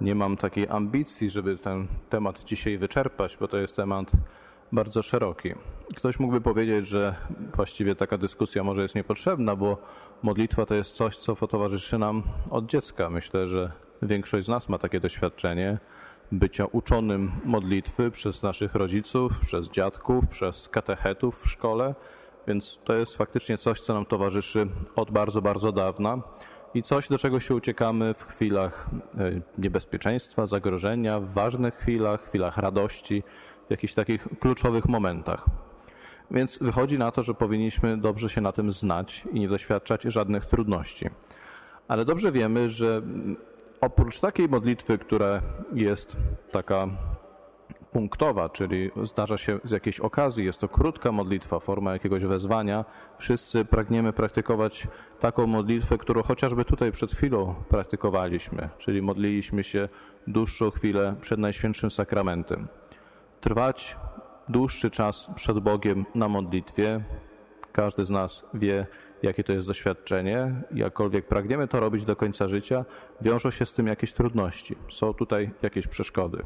nie mam takiej ambicji, żeby ten temat dzisiaj wyczerpać, bo to jest temat bardzo szeroki. Ktoś mógłby powiedzieć, że właściwie taka dyskusja może jest niepotrzebna, bo modlitwa to jest coś, co towarzyszy nam od dziecka. Myślę, że większość z nas ma takie doświadczenie bycia uczonym modlitwy przez naszych rodziców, przez dziadków, przez katechetów w szkole, więc to jest faktycznie coś, co nam towarzyszy od bardzo, bardzo dawna i coś, do czego się uciekamy w chwilach e, niebezpieczeństwa, zagrożenia, w ważnych chwilach, chwilach radości, w jakichś takich kluczowych momentach. Więc wychodzi na to, że powinniśmy dobrze się na tym znać i nie doświadczać żadnych trudności. Ale dobrze wiemy, że oprócz takiej modlitwy, która jest taka punktowa, czyli zdarza się z jakiejś okazji, jest to krótka modlitwa, forma jakiegoś wezwania. Wszyscy pragniemy praktykować taką modlitwę, którą chociażby tutaj przed chwilą praktykowaliśmy, czyli modliliśmy się dłuższą chwilę przed Najświętszym Sakramentem. Trwać dłuższy czas przed Bogiem na modlitwie. Każdy z nas wie, jakie to jest doświadczenie. Jakkolwiek pragniemy to robić do końca życia, wiążą się z tym jakieś trudności. Są tutaj jakieś przeszkody.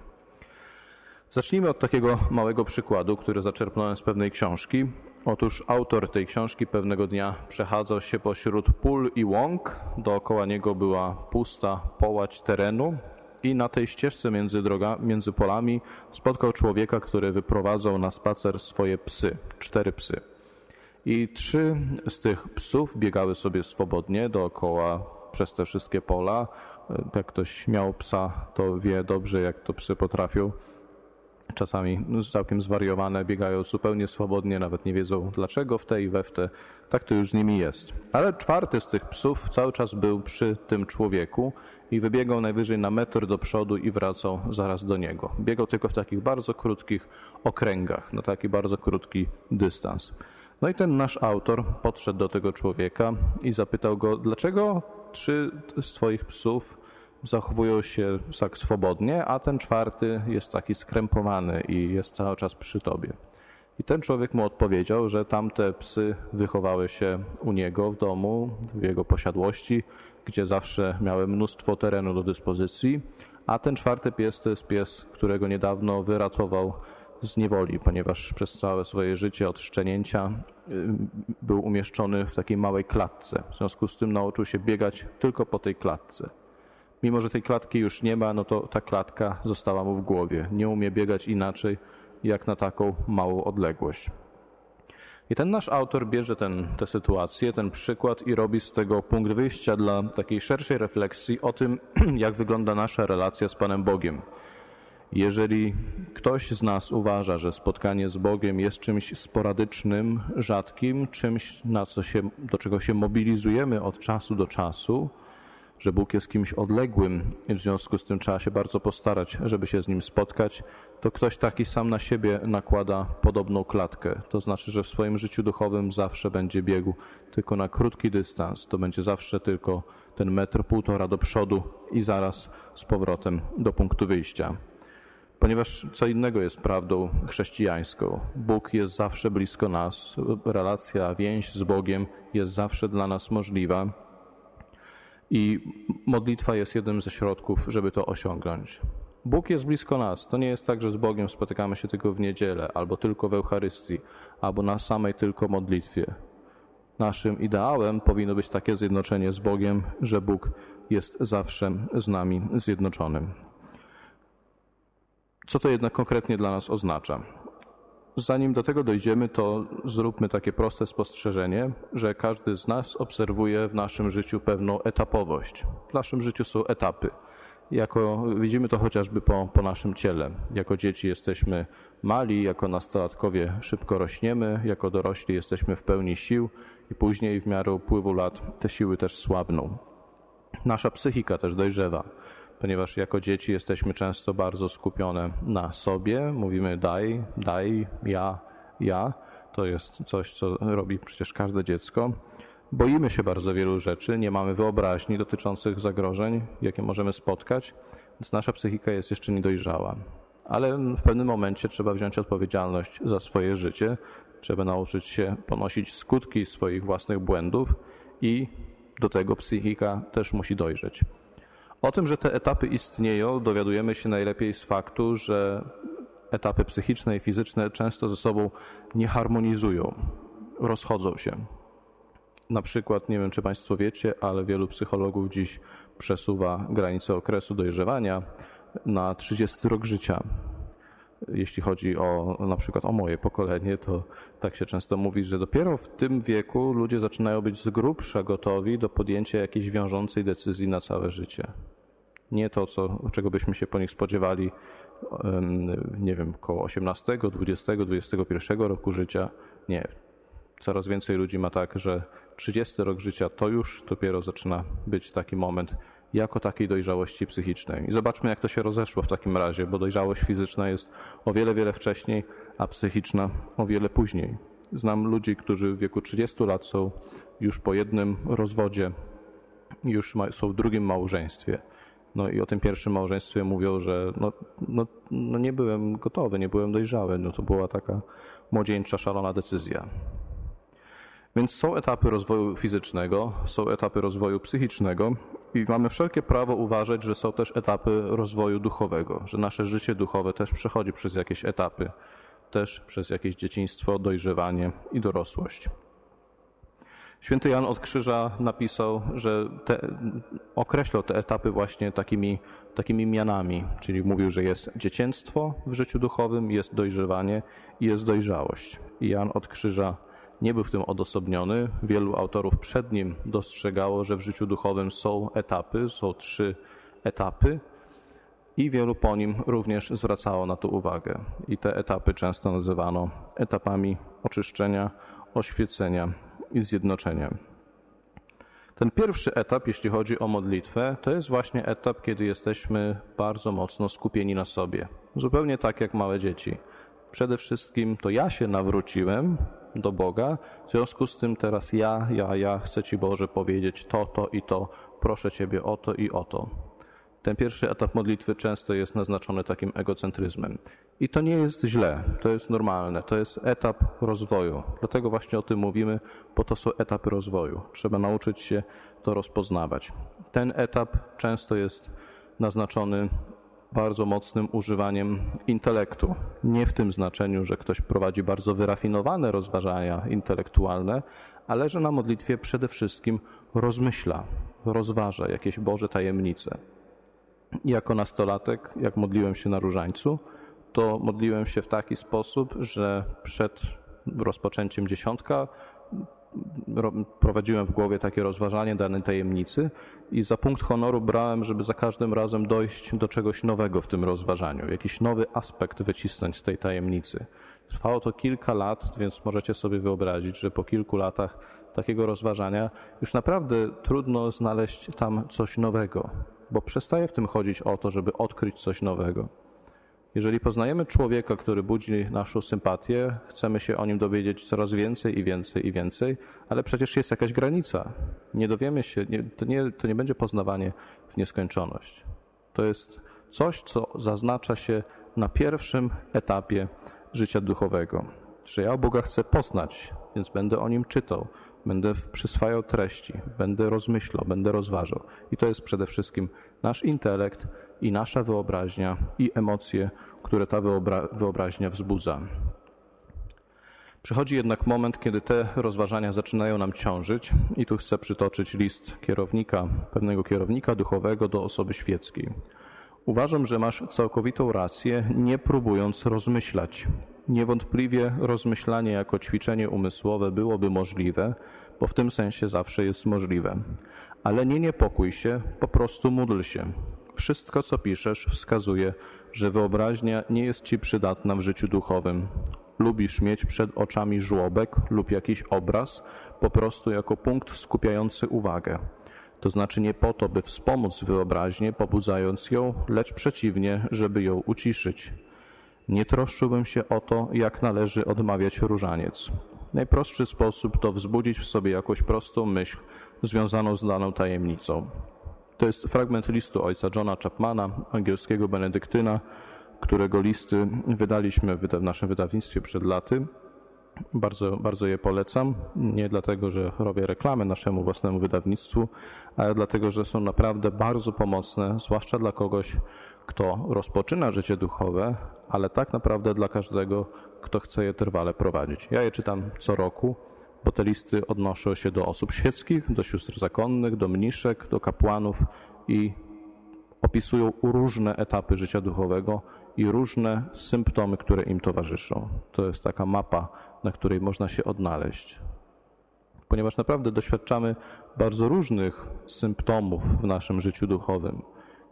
Zacznijmy od takiego małego przykładu, który zaczerpnąłem z pewnej książki. Otóż autor tej książki pewnego dnia przechadzał się pośród pól i łąk. Dookoła niego była pusta połać terenu, i na tej ścieżce między, droga, między polami spotkał człowieka, który wyprowadzał na spacer swoje psy, cztery psy. I trzy z tych psów biegały sobie swobodnie dookoła przez te wszystkie pola. Jak ktoś miał psa, to wie dobrze, jak to psy potrafią czasami całkiem zwariowane, biegają zupełnie swobodnie, nawet nie wiedzą dlaczego w te i we w te. Tak to już z nimi jest. Ale czwarty z tych psów cały czas był przy tym człowieku i wybiegał najwyżej na metr do przodu i wracał zaraz do niego. Biegał tylko w takich bardzo krótkich okręgach, na taki bardzo krótki dystans. No i ten nasz autor podszedł do tego człowieka i zapytał go, dlaczego trzy z twoich psów zachowują się tak swobodnie, a ten czwarty jest taki skrępowany i jest cały czas przy tobie. I ten człowiek mu odpowiedział, że tamte psy wychowały się u niego w domu, w jego posiadłości, gdzie zawsze miały mnóstwo terenu do dyspozycji, a ten czwarty pies to jest pies, którego niedawno wyratował z niewoli, ponieważ przez całe swoje życie od szczenięcia y, był umieszczony w takiej małej klatce. W związku z tym nauczył się biegać tylko po tej klatce. Mimo, że tej klatki już nie ma, no to ta klatka została mu w głowie. Nie umie biegać inaczej, jak na taką małą odległość. I ten nasz autor bierze ten, tę sytuację, ten przykład i robi z tego punkt wyjścia dla takiej szerszej refleksji o tym, jak wygląda nasza relacja z Panem Bogiem. Jeżeli ktoś z nas uważa, że spotkanie z Bogiem jest czymś sporadycznym, rzadkim, czymś, na co się, do czego się mobilizujemy od czasu do czasu, że Bóg jest kimś odległym i w związku z tym trzeba się bardzo postarać, żeby się z Nim spotkać, to ktoś taki sam na siebie nakłada podobną klatkę. To znaczy, że w swoim życiu duchowym zawsze będzie biegł tylko na krótki dystans. To będzie zawsze tylko ten metr, półtora do przodu i zaraz z powrotem do punktu wyjścia. Ponieważ co innego jest prawdą chrześcijańską. Bóg jest zawsze blisko nas, relacja, więź z Bogiem jest zawsze dla nas możliwa i modlitwa jest jednym ze środków, żeby to osiągnąć. Bóg jest blisko nas. To nie jest tak, że z Bogiem spotykamy się tylko w niedzielę, albo tylko w Eucharystii, albo na samej tylko modlitwie. Naszym ideałem powinno być takie zjednoczenie z Bogiem, że Bóg jest zawsze z nami zjednoczonym. Co to jednak konkretnie dla nas oznacza? Zanim do tego dojdziemy, to zróbmy takie proste spostrzeżenie, że każdy z nas obserwuje w naszym życiu pewną etapowość. W naszym życiu są etapy. Jako, widzimy to chociażby po, po naszym ciele. Jako dzieci jesteśmy mali, jako nastolatkowie szybko rośniemy, jako dorośli jesteśmy w pełni sił i później w miarę upływu lat te siły też słabną. Nasza psychika też dojrzewa ponieważ jako dzieci jesteśmy często bardzo skupione na sobie. Mówimy daj, daj, ja, ja. To jest coś, co robi przecież każde dziecko. Boimy się bardzo wielu rzeczy, nie mamy wyobraźni dotyczących zagrożeń, jakie możemy spotkać, więc nasza psychika jest jeszcze niedojrzała. Ale w pewnym momencie trzeba wziąć odpowiedzialność za swoje życie, trzeba nauczyć się ponosić skutki swoich własnych błędów i do tego psychika też musi dojrzeć. O tym, że te etapy istnieją, dowiadujemy się najlepiej z faktu, że etapy psychiczne i fizyczne często ze sobą nie harmonizują, rozchodzą się. Na przykład, nie wiem czy Państwo wiecie, ale wielu psychologów dziś przesuwa granicę okresu dojrzewania na 30 rok życia. Jeśli chodzi o na przykład o moje pokolenie, to tak się często mówi, że dopiero w tym wieku ludzie zaczynają być z grubsza gotowi do podjęcia jakiejś wiążącej decyzji na całe życie. Nie to, co, czego byśmy się po nich spodziewali, nie wiem, około 18, 20, 21 roku życia. Nie. Coraz więcej ludzi ma tak, że 30 rok życia to już dopiero zaczyna być taki moment jako takiej dojrzałości psychicznej. I zobaczmy, jak to się rozeszło w takim razie, bo dojrzałość fizyczna jest o wiele, wiele wcześniej, a psychiczna o wiele później. Znam ludzi, którzy w wieku 30 lat są już po jednym rozwodzie, już są w drugim małżeństwie. No i o tym pierwszym małżeństwie mówią, że no, no, no nie byłem gotowy, nie byłem dojrzały. No to była taka młodzieńcza, szalona decyzja. Więc są etapy rozwoju fizycznego, są etapy rozwoju psychicznego i mamy wszelkie prawo uważać, że są też etapy rozwoju duchowego, że nasze życie duchowe też przechodzi przez jakieś etapy, też przez jakieś dzieciństwo, dojrzewanie i dorosłość. Święty Jan od Krzyża napisał, że te, określał te etapy właśnie takimi, takimi mianami, czyli mówił, że jest dzieciństwo w życiu duchowym, jest dojrzewanie i jest dojrzałość. I Jan od Krzyża nie był w tym odosobniony. Wielu autorów przed nim dostrzegało, że w życiu duchowym są etapy, są trzy etapy, i wielu po nim również zwracało na to uwagę. I te etapy często nazywano etapami oczyszczenia, oświecenia i zjednoczenia. Ten pierwszy etap, jeśli chodzi o modlitwę, to jest właśnie etap, kiedy jesteśmy bardzo mocno skupieni na sobie. Zupełnie tak jak małe dzieci. Przede wszystkim to ja się nawróciłem do Boga, w związku z tym teraz ja, ja, ja chcę Ci Boże powiedzieć to, to i to, proszę Ciebie o to i o to. Ten pierwszy etap modlitwy często jest naznaczony takim egocentryzmem. I to nie jest źle, to jest normalne, to jest etap rozwoju. Dlatego właśnie o tym mówimy, bo to są etapy rozwoju. Trzeba nauczyć się to rozpoznawać. Ten etap często jest naznaczony bardzo mocnym używaniem intelektu. Nie w tym znaczeniu, że ktoś prowadzi bardzo wyrafinowane rozważania intelektualne, ale że na modlitwie przede wszystkim rozmyśla, rozważa jakieś Boże tajemnice. Jako nastolatek, jak modliłem się na różańcu, to modliłem się w taki sposób, że przed rozpoczęciem dziesiątka prowadziłem w głowie takie rozważanie danej tajemnicy i za punkt honoru brałem, żeby za każdym razem dojść do czegoś nowego w tym rozważaniu, jakiś nowy aspekt wycisnąć z tej tajemnicy. Trwało to kilka lat, więc możecie sobie wyobrazić, że po kilku latach takiego rozważania już naprawdę trudno znaleźć tam coś nowego, bo przestaje w tym chodzić o to, żeby odkryć coś nowego. Jeżeli poznajemy człowieka, który budzi naszą sympatię, chcemy się o nim dowiedzieć coraz więcej i więcej i więcej, ale przecież jest jakaś granica. Nie dowiemy się, nie, to, nie, to nie będzie poznawanie w nieskończoność. To jest coś, co zaznacza się na pierwszym etapie życia duchowego. Że ja Boga chcę poznać, więc będę o nim czytał, będę przyswajał treści, będę rozmyślał, będę rozważał. I to jest przede wszystkim nasz intelekt i nasza wyobraźnia i emocje, które ta wyobra wyobraźnia wzbudza. Przychodzi jednak moment, kiedy te rozważania zaczynają nam ciążyć, i tu chcę przytoczyć list kierownika, pewnego kierownika duchowego do osoby świeckiej. Uważam, że masz całkowitą rację, nie próbując rozmyślać. Niewątpliwie rozmyślanie jako ćwiczenie umysłowe byłoby możliwe, bo w tym sensie zawsze jest możliwe. Ale nie niepokój się, po prostu módl się. Wszystko, co piszesz, wskazuje, że wyobraźnia nie jest ci przydatna w życiu duchowym. Lubisz mieć przed oczami żłobek lub jakiś obraz, po prostu jako punkt skupiający uwagę. To znaczy nie po to, by wspomóc wyobraźnię, pobudzając ją, lecz przeciwnie, żeby ją uciszyć. Nie troszczyłbym się o to, jak należy odmawiać różaniec. Najprostszy sposób to wzbudzić w sobie jakąś prostą myśl związaną z daną tajemnicą. To jest fragment listu ojca Johna Chapmana, angielskiego benedyktyna, którego listy wydaliśmy w naszym wydawnictwie przed laty. Bardzo, bardzo je polecam. Nie dlatego, że robię reklamę naszemu własnemu wydawnictwu, ale dlatego, że są naprawdę bardzo pomocne, zwłaszcza dla kogoś, kto rozpoczyna życie duchowe, ale tak naprawdę dla każdego, kto chce je trwale prowadzić. Ja je czytam co roku, bo te listy odnoszą się do osób świeckich, do sióstr zakonnych, do mniszek, do kapłanów i opisują różne etapy życia duchowego i różne symptomy, które im towarzyszą. To jest taka mapa, na której można się odnaleźć. Ponieważ naprawdę doświadczamy bardzo różnych symptomów w naszym życiu duchowym.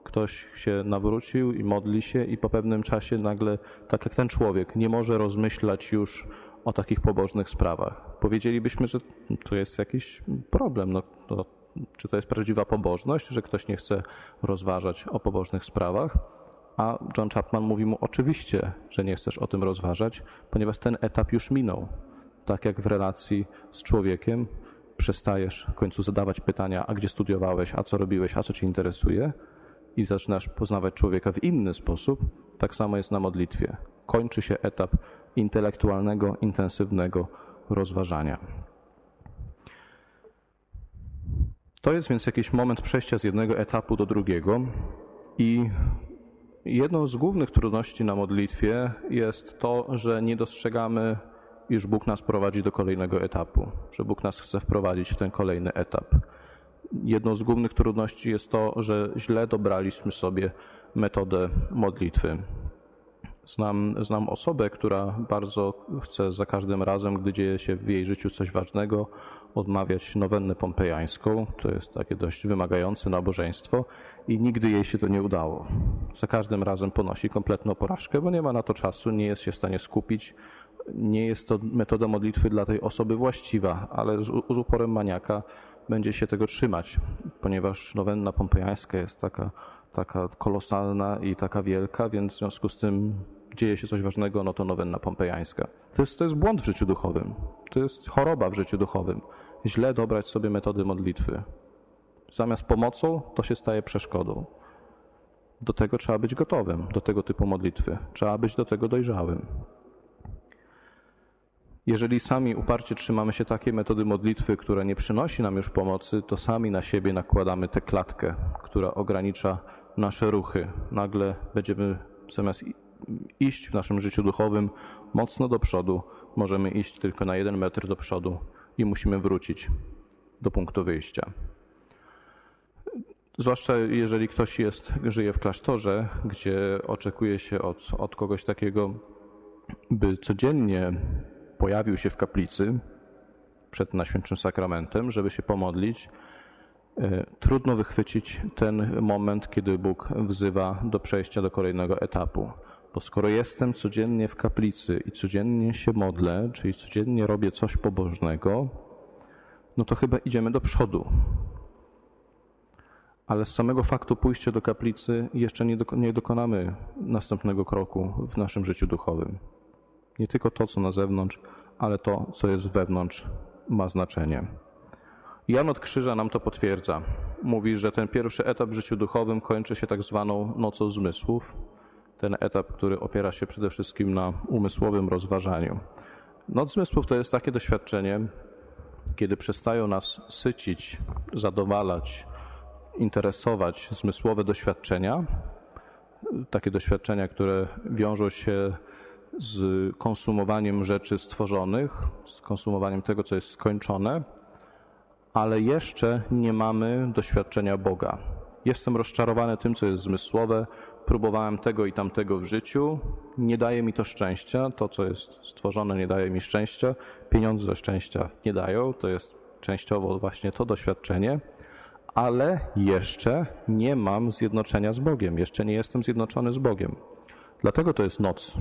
Ktoś się nawrócił i modli się, i po pewnym czasie nagle, tak jak ten człowiek, nie może rozmyślać już o takich pobożnych sprawach. Powiedzielibyśmy, że tu jest jakiś problem. No, to, czy to jest prawdziwa pobożność, że ktoś nie chce rozważać o pobożnych sprawach? A John Chapman mówi mu oczywiście, że nie chcesz o tym rozważać, ponieważ ten etap już minął. Tak jak w relacji z człowiekiem, przestajesz w końcu zadawać pytania, a gdzie studiowałeś, a co robiłeś, a co cię interesuje, i zaczynasz poznawać człowieka w inny sposób, tak samo jest na modlitwie. Kończy się etap intelektualnego, intensywnego rozważania. To jest więc jakiś moment przejścia z jednego etapu do drugiego i jedną z głównych trudności na modlitwie jest to, że nie dostrzegamy, iż Bóg nas prowadzi do kolejnego etapu, że Bóg nas chce wprowadzić w ten kolejny etap. Jedną z głównych trudności jest to, że źle dobraliśmy sobie metodę modlitwy. Znam, znam osobę, która bardzo chce za każdym razem, gdy dzieje się w jej życiu coś ważnego, odmawiać nowennę pompejańską. To jest takie dość wymagające nabożeństwo i nigdy jej się to nie udało. Za każdym razem ponosi kompletną porażkę, bo nie ma na to czasu, nie jest się w stanie skupić. Nie jest to metoda modlitwy dla tej osoby właściwa, ale z, z uporem maniaka będzie się tego trzymać, ponieważ nowenna pompejańska jest taka, taka kolosalna i taka wielka, więc w związku z tym dzieje się coś ważnego, no to nowenna pompejańska. To jest, to jest błąd w życiu duchowym. To jest choroba w życiu duchowym. Źle dobrać sobie metody modlitwy. Zamiast pomocą, to się staje przeszkodą. Do tego trzeba być gotowym, do tego typu modlitwy. Trzeba być do tego dojrzałym. Jeżeli sami uparcie trzymamy się takiej metody modlitwy, która nie przynosi nam już pomocy, to sami na siebie nakładamy tę klatkę, która ogranicza nasze ruchy. Nagle będziemy zamiast iść w naszym życiu duchowym mocno do przodu, możemy iść tylko na jeden metr do przodu i musimy wrócić do punktu wyjścia. Zwłaszcza jeżeli ktoś jest, żyje w klasztorze, gdzie oczekuje się od, od kogoś takiego, by codziennie pojawił się w kaplicy przed Najświętszym Sakramentem, żeby się pomodlić, e, trudno wychwycić ten moment, kiedy Bóg wzywa do przejścia do kolejnego etapu. Bo skoro jestem codziennie w kaplicy i codziennie się modlę, czyli codziennie robię coś pobożnego, no to chyba idziemy do przodu. Ale z samego faktu pójścia do kaplicy jeszcze nie, nie dokonamy następnego kroku w naszym życiu duchowym. Nie tylko to, co na zewnątrz, ale to, co jest wewnątrz, ma znaczenie. Jan od Krzyża nam to potwierdza. Mówi, że ten pierwszy etap w życiu duchowym kończy się tak zwaną nocą zmysłów. Ten etap, który opiera się przede wszystkim na umysłowym rozważaniu. Noc zmysłów to jest takie doświadczenie, kiedy przestają nas sycić, zadowalać, interesować zmysłowe doświadczenia, takie doświadczenia, które wiążą się z konsumowaniem rzeczy stworzonych, z konsumowaniem tego, co jest skończone, ale jeszcze nie mamy doświadczenia Boga. Jestem rozczarowany tym, co jest zmysłowe, próbowałem tego i tamtego w życiu, nie daje mi to szczęścia, to, co jest stworzone, nie daje mi szczęścia, pieniądze szczęścia nie dają, to jest częściowo właśnie to doświadczenie, ale jeszcze nie mam zjednoczenia z Bogiem, jeszcze nie jestem zjednoczony z Bogiem. Dlatego to jest noc,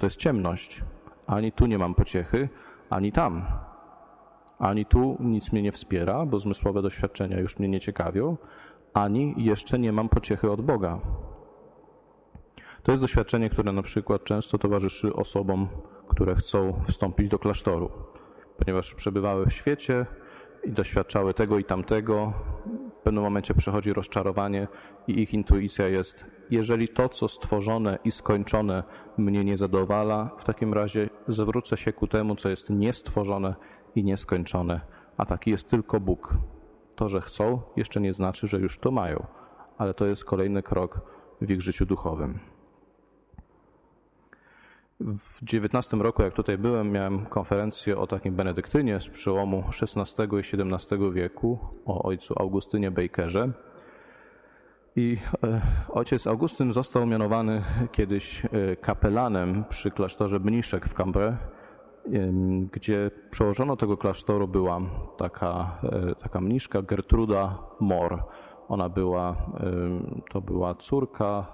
to jest ciemność. Ani tu nie mam pociechy, ani tam. Ani tu nic mnie nie wspiera, bo zmysłowe doświadczenia już mnie nie ciekawią, ani jeszcze nie mam pociechy od Boga. To jest doświadczenie, które na przykład często towarzyszy osobom, które chcą wstąpić do klasztoru, ponieważ przebywały w świecie i doświadczały tego i tamtego, pewnym momencie przychodzi rozczarowanie i ich intuicja jest, jeżeli to, co stworzone i skończone mnie nie zadowala, w takim razie zwrócę się ku temu, co jest niestworzone i nieskończone, a taki jest tylko Bóg. To, że chcą, jeszcze nie znaczy, że już to mają, ale to jest kolejny krok w ich życiu duchowym. W XIX roku, jak tutaj byłem, miałem konferencję o takim benedyktynie z przełomu XVI i XVII wieku, o ojcu Augustynie Bakerze. I e, ojciec Augustyn został mianowany kiedyś e, kapelanem przy klasztorze Mniszek w Cambrai, gdzie przełożono tego klasztoru była taka, e, taka mniszka Gertruda Mor. Ona była, to była córka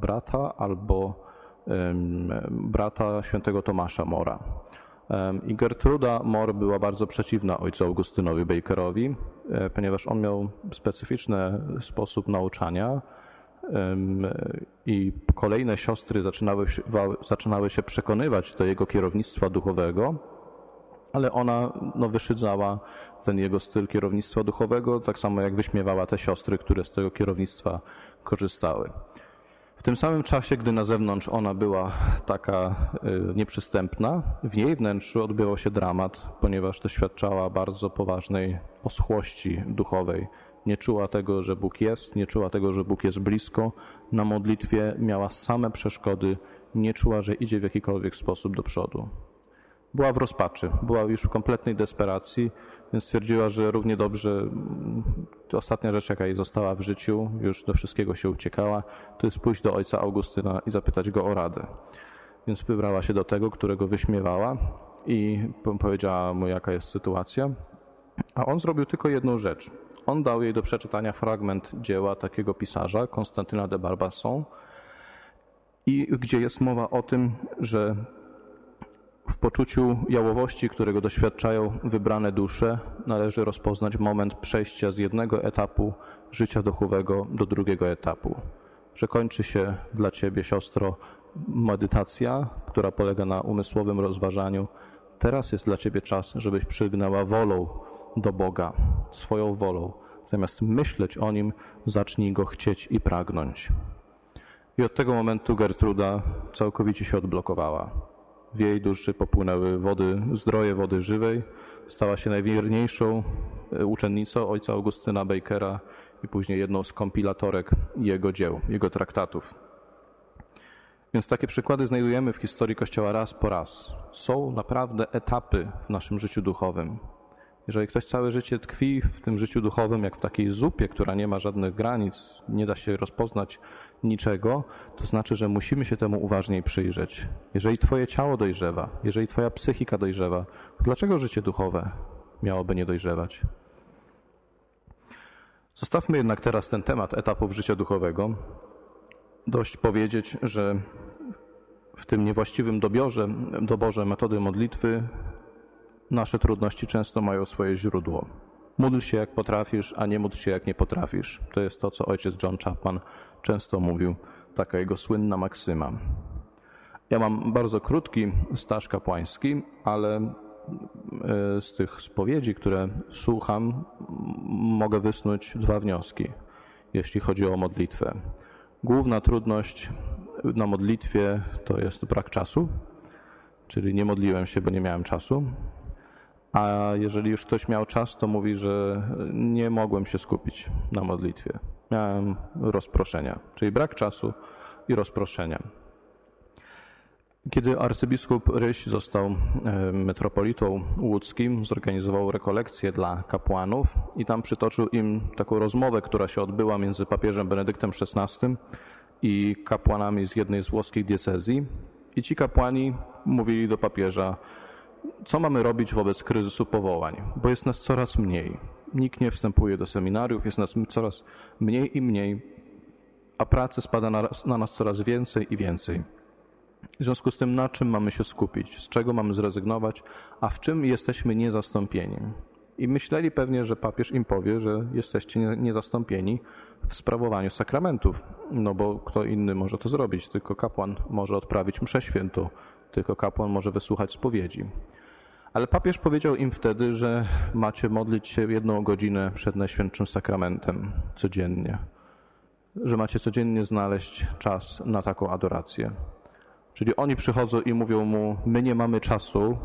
brata albo brata świętego Tomasza Mora. I Gertruda Mor była bardzo przeciwna ojcu Augustynowi Bakerowi, e, ponieważ on miał specyficzny sposób nauczania i kolejne siostry zaczynały zaczynały się przekonywać do jego kierownictwa duchowego, ale ona no, wyszydzała ten jego styl kierownictwa duchowego, tak samo jak wyśmiewała te siostry, które z tego kierownictwa korzystały. Tym samym czasie, gdy na zewnątrz ona była taka y, nieprzystępna, w jej wnętrzu odbywał się dramat, ponieważ doświadczała bardzo poważnej oschłości duchowej. Nie czuła tego, że Bóg jest, nie czuła tego, że Bóg jest blisko. Na modlitwie miała same przeszkody, nie czuła, że idzie w jakikolwiek sposób do przodu. Była w rozpaczy, była już w kompletnej desperacji, więc stwierdziła, że równie dobrze ostatnia rzecz, jaka jej została w życiu, już do wszystkiego się uciekała, to jest pójść do ojca Augustyna i zapytać go o radę. Więc wybrała się do tego, którego wyśmiewała i powiedziała mu, jaka jest sytuacja. A on zrobił tylko jedną rzecz. On dał jej do przeczytania fragment dzieła takiego pisarza, Konstantyna de Barbasson, i gdzie jest mowa o tym, że w poczuciu jałowości, którego doświadczają wybrane dusze, należy rozpoznać moment przejścia z jednego etapu życia duchowego do drugiego etapu. Że kończy się dla ciebie, siostro, medytacja, która polega na umysłowym rozważaniu. Teraz jest dla ciebie czas, żebyś przygnęła wolą do Boga, swoją wolą. Zamiast myśleć o nim, zacznij go chcieć i pragnąć. I od tego momentu Gertruda całkowicie się odblokowała. W jej duszy popłynęły wody, zdroje wody żywej. Stała się najwierniejszą e, uczennicą ojca Augustyna Bakera i później jedną z kompilatorek jego dzieł, jego traktatów. Więc takie przykłady znajdujemy w historii Kościoła raz po raz. Są naprawdę etapy w naszym życiu duchowym. Jeżeli ktoś całe życie tkwi w tym życiu duchowym, jak w takiej zupie, która nie ma żadnych granic, nie da się rozpoznać niczego, to znaczy, że musimy się temu uważniej przyjrzeć. Jeżeli Twoje ciało dojrzewa, jeżeli Twoja psychika dojrzewa, to dlaczego życie duchowe miałoby nie dojrzewać? Zostawmy jednak teraz ten temat etapów życia duchowego. Dość powiedzieć, że w tym niewłaściwym dobiorze, doborze metody modlitwy nasze trudności często mają swoje źródło. Módl się jak potrafisz, a nie módl się jak nie potrafisz. To jest to, co ojciec John Chapman często mówił, taka jego słynna maksyma. Ja mam bardzo krótki staż kapłański, ale e, z tych spowiedzi, które słucham, mogę wysnuć dwa wnioski, jeśli chodzi o modlitwę. Główna trudność na modlitwie to jest brak czasu, czyli nie modliłem się, bo nie miałem czasu. A jeżeli już ktoś miał czas, to mówi, że nie mogłem się skupić na modlitwie. Miałem rozproszenia, czyli brak czasu i rozproszenia. Kiedy arcybiskup Ryś został metropolitą łódzkim, zorganizował rekolekcję dla kapłanów i tam przytoczył im taką rozmowę, która się odbyła między papieżem Benedyktem XVI i kapłanami z jednej z włoskich diecezji. I ci kapłani mówili do papieża, co mamy robić wobec kryzysu powołań, bo jest nas coraz mniej. Nikt nie wstępuje do seminariów, jest nas coraz mniej i mniej, a pracy spada na, na nas coraz więcej i więcej. W związku z tym, na czym mamy się skupić, z czego mamy zrezygnować, a w czym jesteśmy niezastąpieni. I myśleli pewnie, że papież im powie, że jesteście niezastąpieni w sprawowaniu sakramentów, no bo kto inny może to zrobić, tylko kapłan może odprawić mszę świętą, tylko kapłan może wysłuchać spowiedzi. Ale papież powiedział im wtedy, że macie modlić się jedną godzinę przed Najświętszym Sakramentem codziennie, że macie codziennie znaleźć czas na taką adorację. Czyli oni przychodzą i mówią mu: My nie mamy czasu,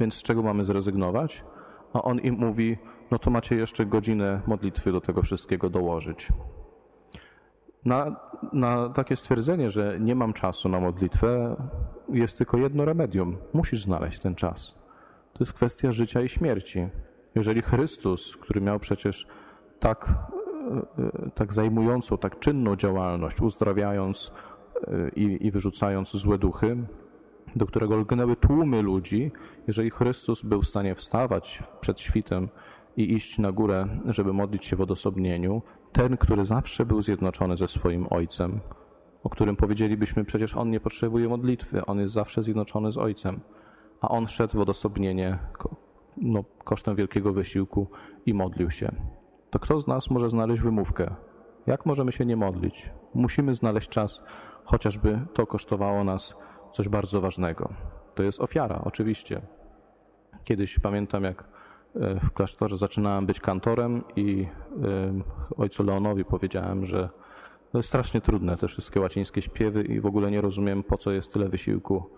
więc z czego mamy zrezygnować? A on im mówi: No to macie jeszcze godzinę modlitwy do tego wszystkiego dołożyć. Na, na takie stwierdzenie, że nie mam czasu na modlitwę, jest tylko jedno remedium. Musisz znaleźć ten czas. To jest kwestia życia i śmierci. Jeżeli Chrystus, który miał przecież tak, e, e, tak zajmującą, tak czynną działalność, uzdrawiając e, i, i wyrzucając złe duchy, do którego lgnęły tłumy ludzi, jeżeli Chrystus był w stanie wstawać przed świtem i iść na górę, żeby modlić się w odosobnieniu, ten, który zawsze był zjednoczony ze swoim Ojcem, o którym powiedzielibyśmy, przecież On nie potrzebuje modlitwy, On jest zawsze zjednoczony z Ojcem, a On szedł w odosobnienie no, kosztem wielkiego wysiłku i modlił się. To kto z nas może znaleźć wymówkę? Jak możemy się nie modlić? Musimy znaleźć czas, chociażby to kosztowało nas coś bardzo ważnego. To jest ofiara, oczywiście. Kiedyś pamiętam, jak e, w klasztorze zaczynałem być kantorem i e, ojcu Leonowi powiedziałem, że to jest strasznie trudne, te wszystkie łacińskie śpiewy i w ogóle nie rozumiem, po co jest tyle wysiłku,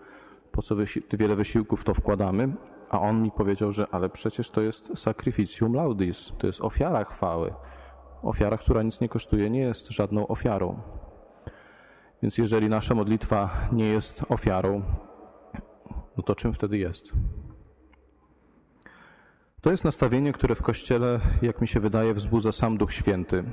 po co wysi wiele wysiłków to wkładamy. A on mi powiedział, że ale przecież to jest sacrificium laudis, to jest ofiara chwały. Ofiara, która nic nie kosztuje, nie jest żadną ofiarą. Więc jeżeli nasza modlitwa nie jest ofiarą, no to czym wtedy jest? To jest nastawienie, które w Kościele, jak mi się wydaje, wzbudza sam Duch Święty.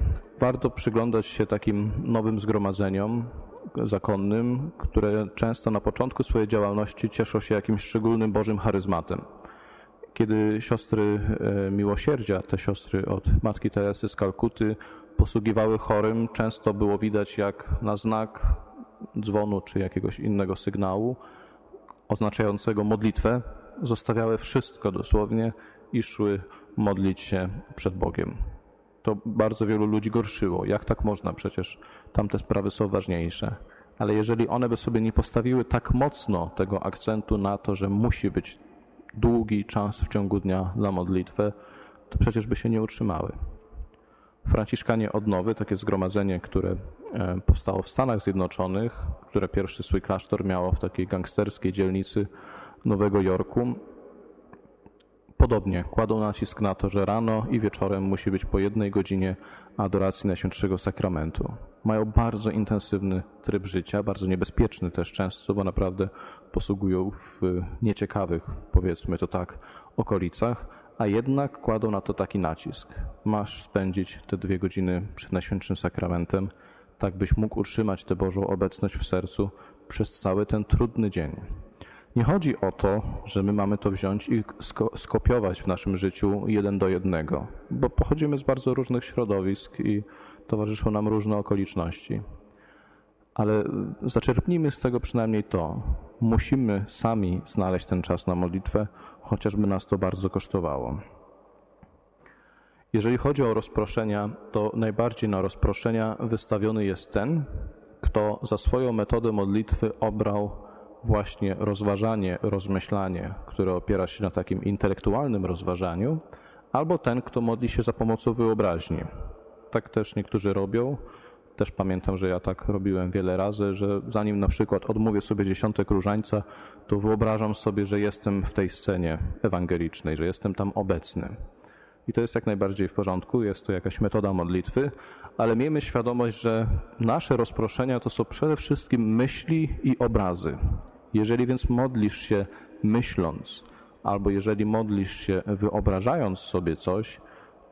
Warto przyglądać się takim nowym zgromadzeniom zakonnym, które często na początku swojej działalności cieszą się jakimś szczególnym Bożym charyzmatem. Kiedy siostry e, miłosierdzia, te siostry od Matki Teresy z Kalkuty, posługiwały chorym, często było widać, jak na znak dzwonu czy jakiegoś innego sygnału oznaczającego modlitwę, zostawiały wszystko dosłownie i szły modlić się przed Bogiem. To bardzo wielu ludzi gorszyło. Jak tak można? Przecież tamte sprawy są ważniejsze. Ale jeżeli one by sobie nie postawiły tak mocno tego akcentu na to, że musi być długi czas w ciągu dnia dla modlitwy, to przecież by się nie utrzymały. Franciszkanie Odnowy, takie zgromadzenie, które e, powstało w Stanach Zjednoczonych, które pierwszy swój klasztor miało w takiej gangsterskiej dzielnicy Nowego Jorku, podobnie kładą nacisk na to, że rano i wieczorem musi być po jednej godzinie adoracji Najświętszego Sakramentu. Mają bardzo intensywny tryb życia, bardzo niebezpieczny też często, bo naprawdę posługują w nieciekawych, powiedzmy to tak, okolicach a jednak kładą na to taki nacisk. Masz spędzić te dwie godziny przed Najświętszym Sakramentem, tak byś mógł utrzymać tę Bożą obecność w sercu przez cały ten trudny dzień. Nie chodzi o to, że my mamy to wziąć i skopiować w naszym życiu jeden do jednego, bo pochodzimy z bardzo różnych środowisk i towarzyszą nam różne okoliczności. Ale zaczerpnijmy z tego przynajmniej to. Musimy sami znaleźć ten czas na modlitwę, chociażby nas to bardzo kosztowało. Jeżeli chodzi o rozproszenia, to najbardziej na rozproszenia wystawiony jest ten, kto za swoją metodę modlitwy obrał właśnie rozważanie, rozmyślanie, które opiera się na takim intelektualnym rozważaniu, albo ten, kto modli się za pomocą wyobraźni. Tak też niektórzy robią. Też pamiętam, że ja tak robiłem wiele razy, że zanim na przykład odmówię sobie dziesiątek różańca, to wyobrażam sobie, że jestem w tej scenie ewangelicznej, że jestem tam obecny. I to jest jak najbardziej w porządku, jest to jakaś metoda modlitwy, ale miejmy świadomość, że nasze rozproszenia to są przede wszystkim myśli i obrazy. Jeżeli więc modlisz się myśląc, albo jeżeli modlisz się wyobrażając sobie coś,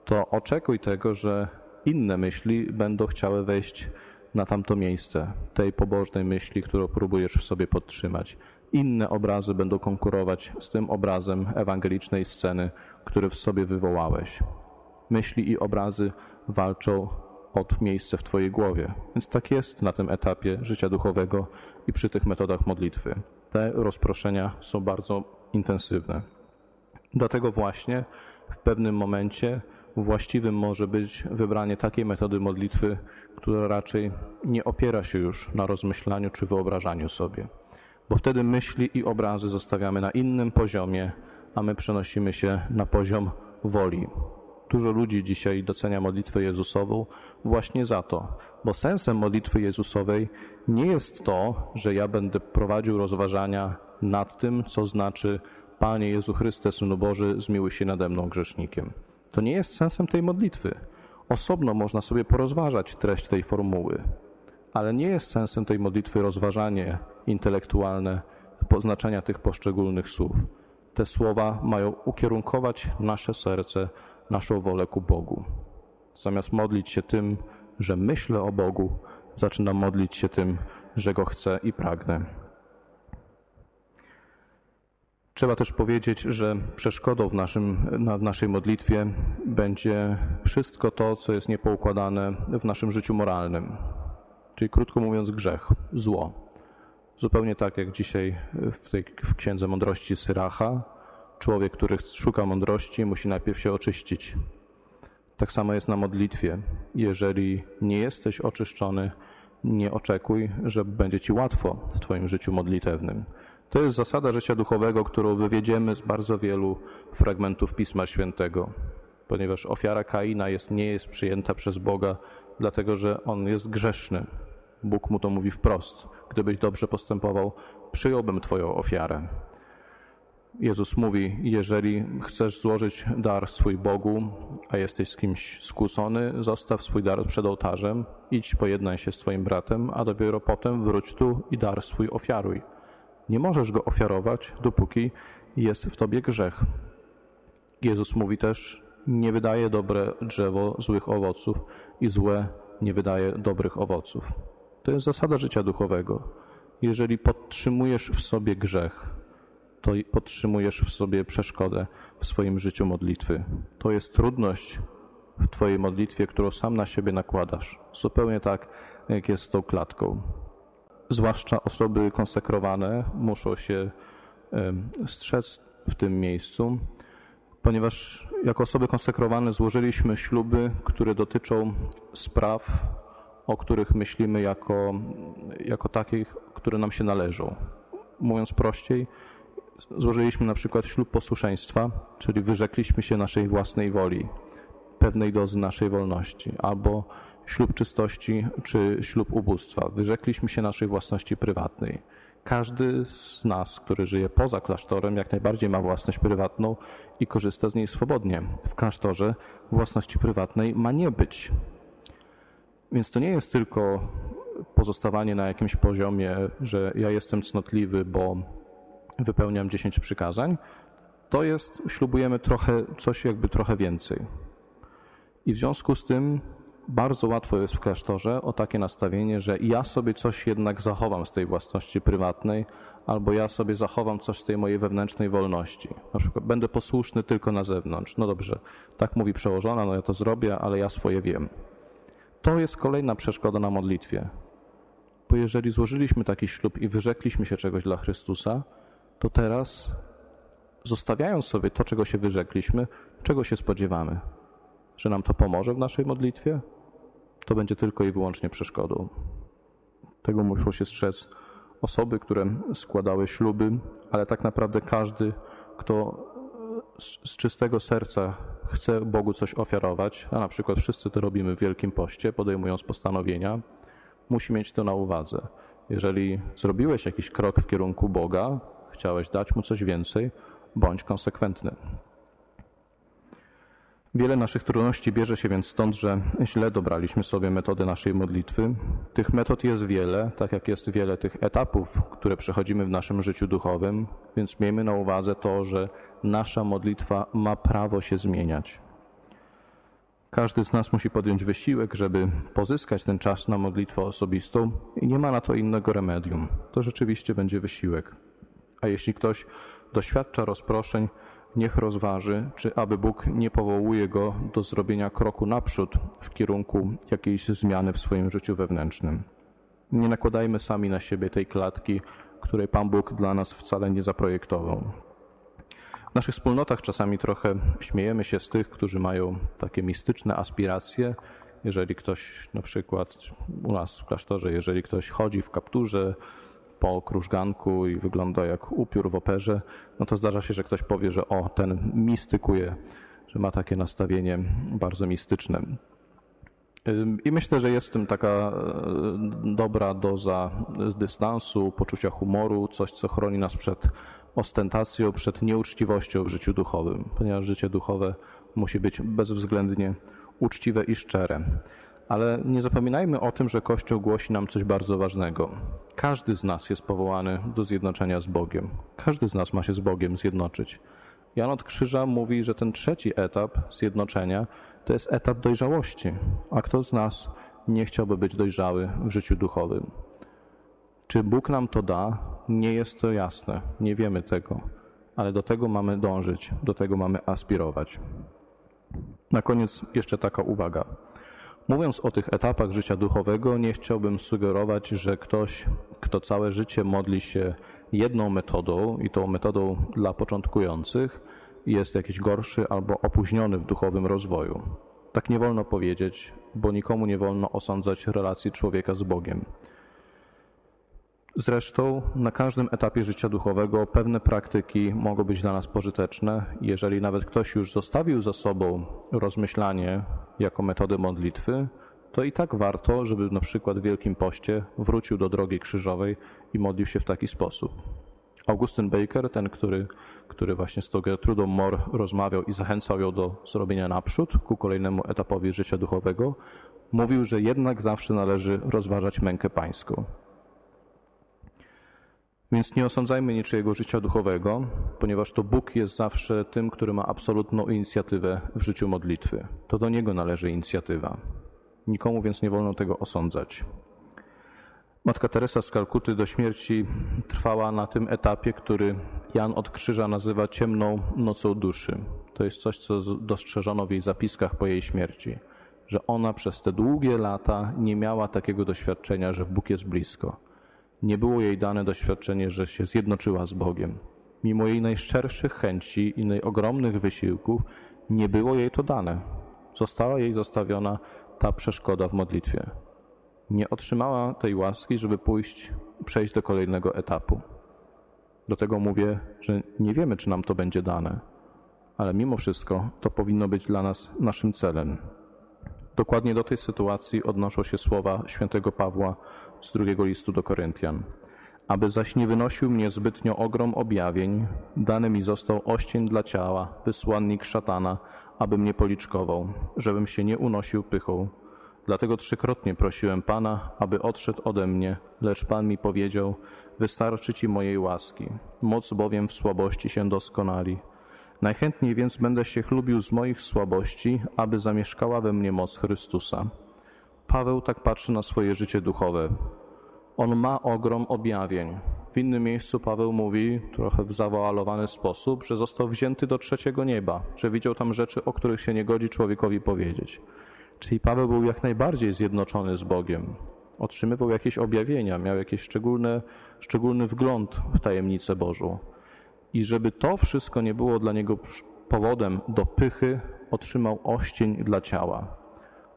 to oczekuj tego, że inne myśli będą chciały wejść na tamto miejsce, tej pobożnej myśli, którą próbujesz w sobie podtrzymać. Inne obrazy będą konkurować z tym obrazem ewangelicznej sceny, który w sobie wywołałeś. Myśli i obrazy walczą od miejsce w Twojej głowie. Więc tak jest na tym etapie życia duchowego i przy tych metodach modlitwy. Te rozproszenia są bardzo intensywne. Dlatego właśnie w pewnym momencie właściwym może być wybranie takiej metody modlitwy, która raczej nie opiera się już na rozmyślaniu czy wyobrażaniu sobie, bo wtedy myśli i obrazy zostawiamy na innym poziomie, a my przenosimy się na poziom woli. Dużo ludzi dzisiaj docenia modlitwę Jezusową właśnie za to, Bo sensem modlitwy Jezusowej nie jest to, że ja będę prowadził rozważania nad tym, co znaczy Panie Jezu Chryste, Synu Boży, zmiłuj się nade mną grzesznikiem. To nie jest sensem tej modlitwy. Osobno można sobie porozważać treść tej formuły, ale nie jest sensem tej modlitwy rozważanie intelektualne poznaczenia tych poszczególnych słów. Te słowa mają ukierunkować nasze serce, naszą wolę ku Bogu. Zamiast modlić się tym, że myślę o Bogu, zaczynam modlić się tym, że Go chcę i pragnę. Trzeba też powiedzieć, że przeszkodą w, naszym, na, w naszej modlitwie będzie wszystko to, co jest niepoukładane w naszym życiu moralnym. Czyli krótko mówiąc, grzech, zło. Zupełnie tak jak dzisiaj w, tej, w Księdze Mądrości Syracha, człowiek, który szuka mądrości, musi najpierw się oczyścić. Tak samo jest na modlitwie. Jeżeli nie jesteś oczyszczony, nie oczekuj, że będzie ci łatwo w Twoim życiu modlitewnym. To jest zasada życia duchowego, którą wywiedziemy z bardzo wielu fragmentów Pisma Świętego, ponieważ ofiara Kaina jest, nie jest przyjęta przez Boga, dlatego że on jest grzeszny. Bóg mu to mówi wprost. Gdybyś dobrze postępował, przyjąłbym Twoją ofiarę. Jezus mówi: Jeżeli chcesz złożyć dar swój Bogu, a jesteś z kimś skłócony, zostaw swój dar przed ołtarzem, idź, pojednaj się z Twoim bratem, a dopiero potem wróć tu i dar swój ofiaruj. Nie możesz go ofiarować, dopóki jest w tobie grzech. Jezus mówi też: Nie wydaje dobre drzewo złych owoców i złe nie wydaje dobrych owoców. To jest zasada życia duchowego. Jeżeli podtrzymujesz w sobie grzech, to podtrzymujesz w sobie przeszkodę w swoim życiu modlitwy. To jest trudność w Twojej modlitwie, którą sam na siebie nakładasz. Zupełnie tak, jak jest z tą klatką zwłaszcza osoby konsekrowane, muszą się strzec w tym miejscu, ponieważ jako osoby konsekrowane złożyliśmy śluby, które dotyczą spraw, o których myślimy jako, jako takich, które nam się należą. Mówiąc prościej, złożyliśmy na przykład ślub posłuszeństwa, czyli wyrzekliśmy się naszej własnej woli, pewnej dozy naszej wolności, albo ślub czystości czy ślub ubóstwa. Wyrzekliśmy się naszej własności prywatnej. Każdy z nas, który żyje poza klasztorem, jak najbardziej ma własność prywatną i korzysta z niej swobodnie. W klasztorze własności prywatnej ma nie być. Więc to nie jest tylko pozostawanie na jakimś poziomie, że ja jestem cnotliwy, bo wypełniam 10 przykazań. To jest, ślubujemy trochę, coś jakby trochę więcej. I w związku z tym bardzo łatwo jest w klasztorze o takie nastawienie, że ja sobie coś jednak zachowam z tej własności prywatnej, albo ja sobie zachowam coś z tej mojej wewnętrznej wolności. Na przykład będę posłuszny tylko na zewnątrz. No dobrze, tak mówi przełożona, no ja to zrobię, ale ja swoje wiem. To jest kolejna przeszkoda na modlitwie. Bo jeżeli złożyliśmy taki ślub i wyrzekliśmy się czegoś dla Chrystusa, to teraz, zostawiając sobie to, czego się wyrzekliśmy, czego się spodziewamy? Że nam to pomoże w naszej modlitwie? To będzie tylko i wyłącznie przeszkodą. Tego muszą się strzec osoby, które składały śluby, ale tak naprawdę każdy, kto z, czystego serca chce Bogu coś ofiarować, a na przykład wszyscy to robimy w Wielkim Poście, podejmując postanowienia, musi mieć to na uwadze. Jeżeli zrobiłeś jakiś krok w kierunku Boga, chciałeś dać mu coś więcej, bądź konsekwentny. Wiele naszych trudności bierze się więc stąd, że źle dobraliśmy sobie metody naszej modlitwy. Tych metod jest wiele, tak jak jest wiele tych etapów, które przechodzimy w naszym życiu duchowym, więc miejmy na uwadze to, że nasza modlitwa ma prawo się zmieniać. Każdy z nas musi podjąć wysiłek, żeby pozyskać ten czas na modlitwę osobistą i nie ma na to innego remedium. To rzeczywiście będzie wysiłek. A jeśli ktoś doświadcza rozproszeń, niech rozważy, czy aby Bóg nie powołuje go do zrobienia kroku naprzód w kierunku jakiejś zmiany w swoim życiu wewnętrznym. Nie nakładajmy sami na siebie tej klatki, której Pan Bóg dla nas wcale nie zaprojektował. W naszych wspólnotach czasami trochę śmiejemy się z tych, którzy mają takie mistyczne aspiracje. Jeżeli ktoś, na przykład u nas w klasztorze, jeżeli ktoś chodzi w kapturze, po krużganku i wygląda jak upiór w operze, no to zdarza się, że ktoś powie, że o, ten mistykuje, że ma takie nastawienie bardzo mistyczne. I myślę, że jest w tym taka e, dobra doza dystansu, poczucia humoru, coś, co chroni nas przed ostentacją, przed nieuczciwością w życiu duchowym, ponieważ życie duchowe musi być bezwzględnie uczciwe i szczere. Ale nie zapominajmy o tym, że Kościół głosi nam coś bardzo ważnego. Każdy z nas jest powołany do zjednoczenia z Bogiem. Każdy z nas ma się z Bogiem zjednoczyć. Jan od Krzyża mówi, że ten trzeci etap zjednoczenia to jest etap dojrzałości. A kto z nas nie chciałby być dojrzały w życiu duchowym? Czy Bóg nam to da? Nie jest to jasne, nie wiemy tego, ale do tego mamy dążyć, do tego mamy aspirować. Na koniec jeszcze taka uwaga. Mówiąc o tych etapach życia duchowego, nie chciałbym sugerować, że ktoś, kto całe życie modli się jedną metodą i tą metodą dla początkujących, jest jakiś gorszy albo opóźniony w duchowym rozwoju. Tak nie wolno powiedzieć, bo nikomu nie wolno osądzać relacji człowieka z Bogiem. Zresztą na każdym etapie życia duchowego pewne praktyki mogą być dla nas pożyteczne. Jeżeli nawet ktoś już zostawił za sobą rozmyślanie jako metodę modlitwy, to i tak warto, żeby na przykład w Wielkim Poście wrócił do drogi krzyżowej i modlił się w taki sposób. Augustyn Baker, ten, który, który właśnie z tą Gertrudą Moore rozmawiał i zachęcał ją do zrobienia naprzód ku kolejnemu etapowi życia duchowego, mówił, że jednak zawsze należy rozważać mękę pańską. Więc nie osądzajmy niczyjego życia duchowego, ponieważ to Bóg jest zawsze tym, który ma absolutną inicjatywę w życiu modlitwy. To do Niego należy inicjatywa. Nikomu więc nie wolno tego osądzać. Matka Teresa z Kalkuty do śmierci trwała na tym etapie, który Jan od Krzyża nazywa ciemną nocą duszy. To jest coś, co dostrzeżono w jej zapiskach po jej śmierci, że ona przez te długie lata nie miała takiego doświadczenia, że Bóg jest blisko. Nie było jej dane doświadczenie, że się zjednoczyła z Bogiem. Mimo jej najszczerszych chęci i najogromnych wysiłków, nie było jej to dane. Została jej zostawiona ta przeszkoda w modlitwie. Nie otrzymała tej łaski, żeby pójść, przejść do kolejnego etapu. Do tego mówię, że nie wiemy, czy nam to będzie dane, ale mimo wszystko to powinno być dla nas naszym celem. Dokładnie do tej sytuacji odnoszą się słowa świętego Pawła z drugiego listu do Koryntian. Aby zaś nie wynosił mnie zbytnio ogrom objawień, dany mi został oścień dla ciała, wysłannik szatana, aby mnie policzkował, żebym się nie unosił pychą. Dlatego trzykrotnie prosiłem Pana, aby odszedł ode mnie, lecz Pan mi powiedział, wystarczy Ci mojej łaski, moc bowiem w słabości się doskonali. Najchętniej więc będę się chlubił z moich słabości, aby zamieszkała we mnie moc Chrystusa. Paweł tak patrzy na swoje życie duchowe. On ma ogrom objawień. W innym miejscu Paweł mówi, trochę w zawoalowany sposób, że został wzięty do trzeciego nieba, że widział tam rzeczy, o których się nie godzi człowiekowi powiedzieć. Czyli Paweł był jak najbardziej zjednoczony z Bogiem. Otrzymywał jakieś objawienia, miał jakiś szczególny, szczególny wgląd w tajemnicę Bożą. I żeby to wszystko nie było dla niego powodem do pychy, otrzymał oścień dla ciała.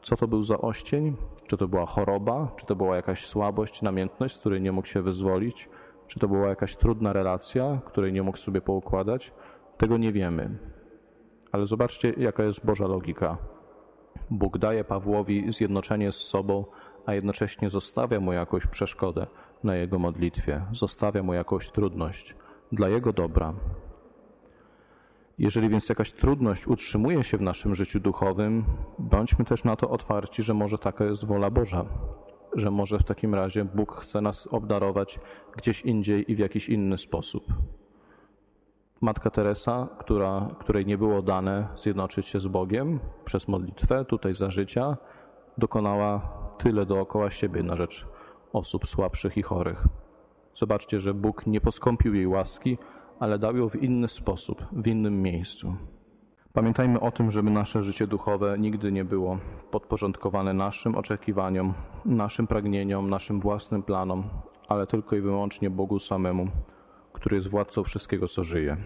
Co to był za oścień? Czy to była choroba? Czy to była jakaś słabość, namiętność, z której nie mógł się wyzwolić? Czy to była jakaś trudna relacja, której nie mógł sobie poukładać? Tego nie wiemy. Ale zobaczcie, jaka jest Boża logika. Bóg daje Pawłowi zjednoczenie z sobą, a jednocześnie zostawia mu jakąś przeszkodę na jego modlitwie, zostawia mu jakąś trudność dla jego dobra. Jeżeli więc jakaś trudność utrzymuje się w naszym życiu duchowym, bądźmy też na to otwarci, że może taka jest wola Boża, że może w takim razie Bóg chce nas obdarować gdzieś indziej i w jakiś inny sposób. Matka Teresa, która, której nie było dane zjednoczyć się z Bogiem przez modlitwę tutaj za życia, dokonała tyle dookoła siebie na rzecz osób słabszych i chorych. Zobaczcie, że Bóg nie poskąpił jej łaski, ale dał ją w inny sposób, w innym miejscu. Pamiętajmy o tym, żeby nasze życie duchowe nigdy nie było podporządkowane naszym oczekiwaniom, naszym pragnieniom, naszym własnym planom, ale tylko i wyłącznie Bogu samemu, który jest władcą wszystkiego, co żyje.